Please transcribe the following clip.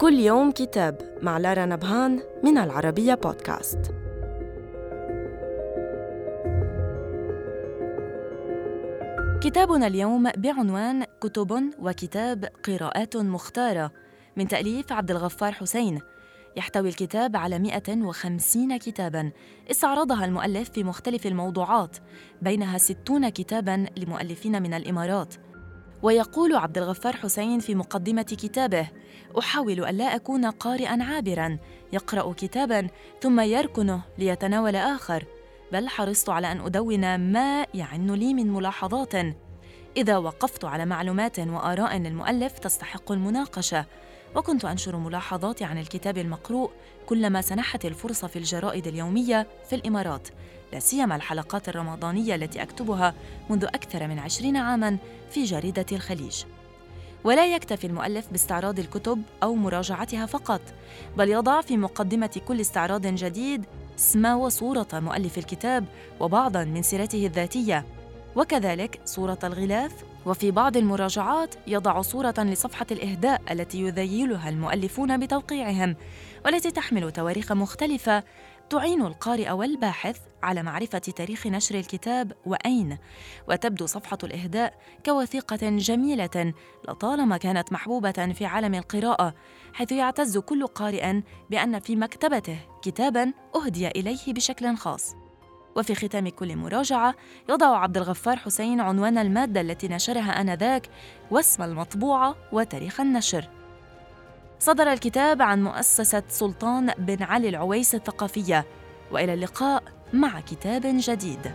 كل يوم كتاب مع لارا نبهان من العربية بودكاست. كتابنا اليوم بعنوان كتب وكتاب قراءات مختارة من تأليف عبد الغفار حسين. يحتوي الكتاب على 150 كتاباً. استعرضها المؤلف في مختلف الموضوعات بينها 60 كتاباً لمؤلفين من الإمارات. ويقول عبد الغفار حسين في مقدمة كتابه: أحاول ألا أكون قارئًا عابرًا يقرأ كتابًا ثم يركنه ليتناول آخر، بل حرصت على أن أدون ما يعن لي من ملاحظات. إذا وقفت على معلومات وآراء للمؤلف تستحق المناقشة، وكنت أنشر ملاحظاتي عن الكتاب المقروء كلما سنحت الفرصة في الجرائد اليومية في الإمارات لا سيما الحلقات الرمضانية التي أكتبها منذ أكثر من عشرين عاماً في جريدة الخليج. ولا يكتفي المؤلف باستعراض الكتب أو مراجعتها فقط بل يضع في مقدمة كل استعراض جديد اسم وصورة مؤلف الكتاب وبعضاً من سيرته الذاتية. وكذلك صورة الغلاف. وفي بعض المراجعات يضع صورة لصفحة الإهداء التي يذيلها المؤلفون بتوقيعهم والتي تحمل تواريخ مختلفة تعين القارئ والباحث على معرفة تاريخ نشر الكتاب وأين. وتبدو صفحة الإهداء كوثيقة جميلة لطالما كانت محبوبة في عالم القراءة حيث يعتز كل قارئ بأن في مكتبته كتابا أهدي إليه بشكل خاص. وفي ختام كل مراجعة يضع عبد الغفار حسين عنوان المادة التي نشرها آنذاك واسم المطبوعة وتاريخ النشر. صدر الكتاب عن مؤسسة سلطان بن علي العويس الثقافية وإلى اللقاء مع كتاب جديد.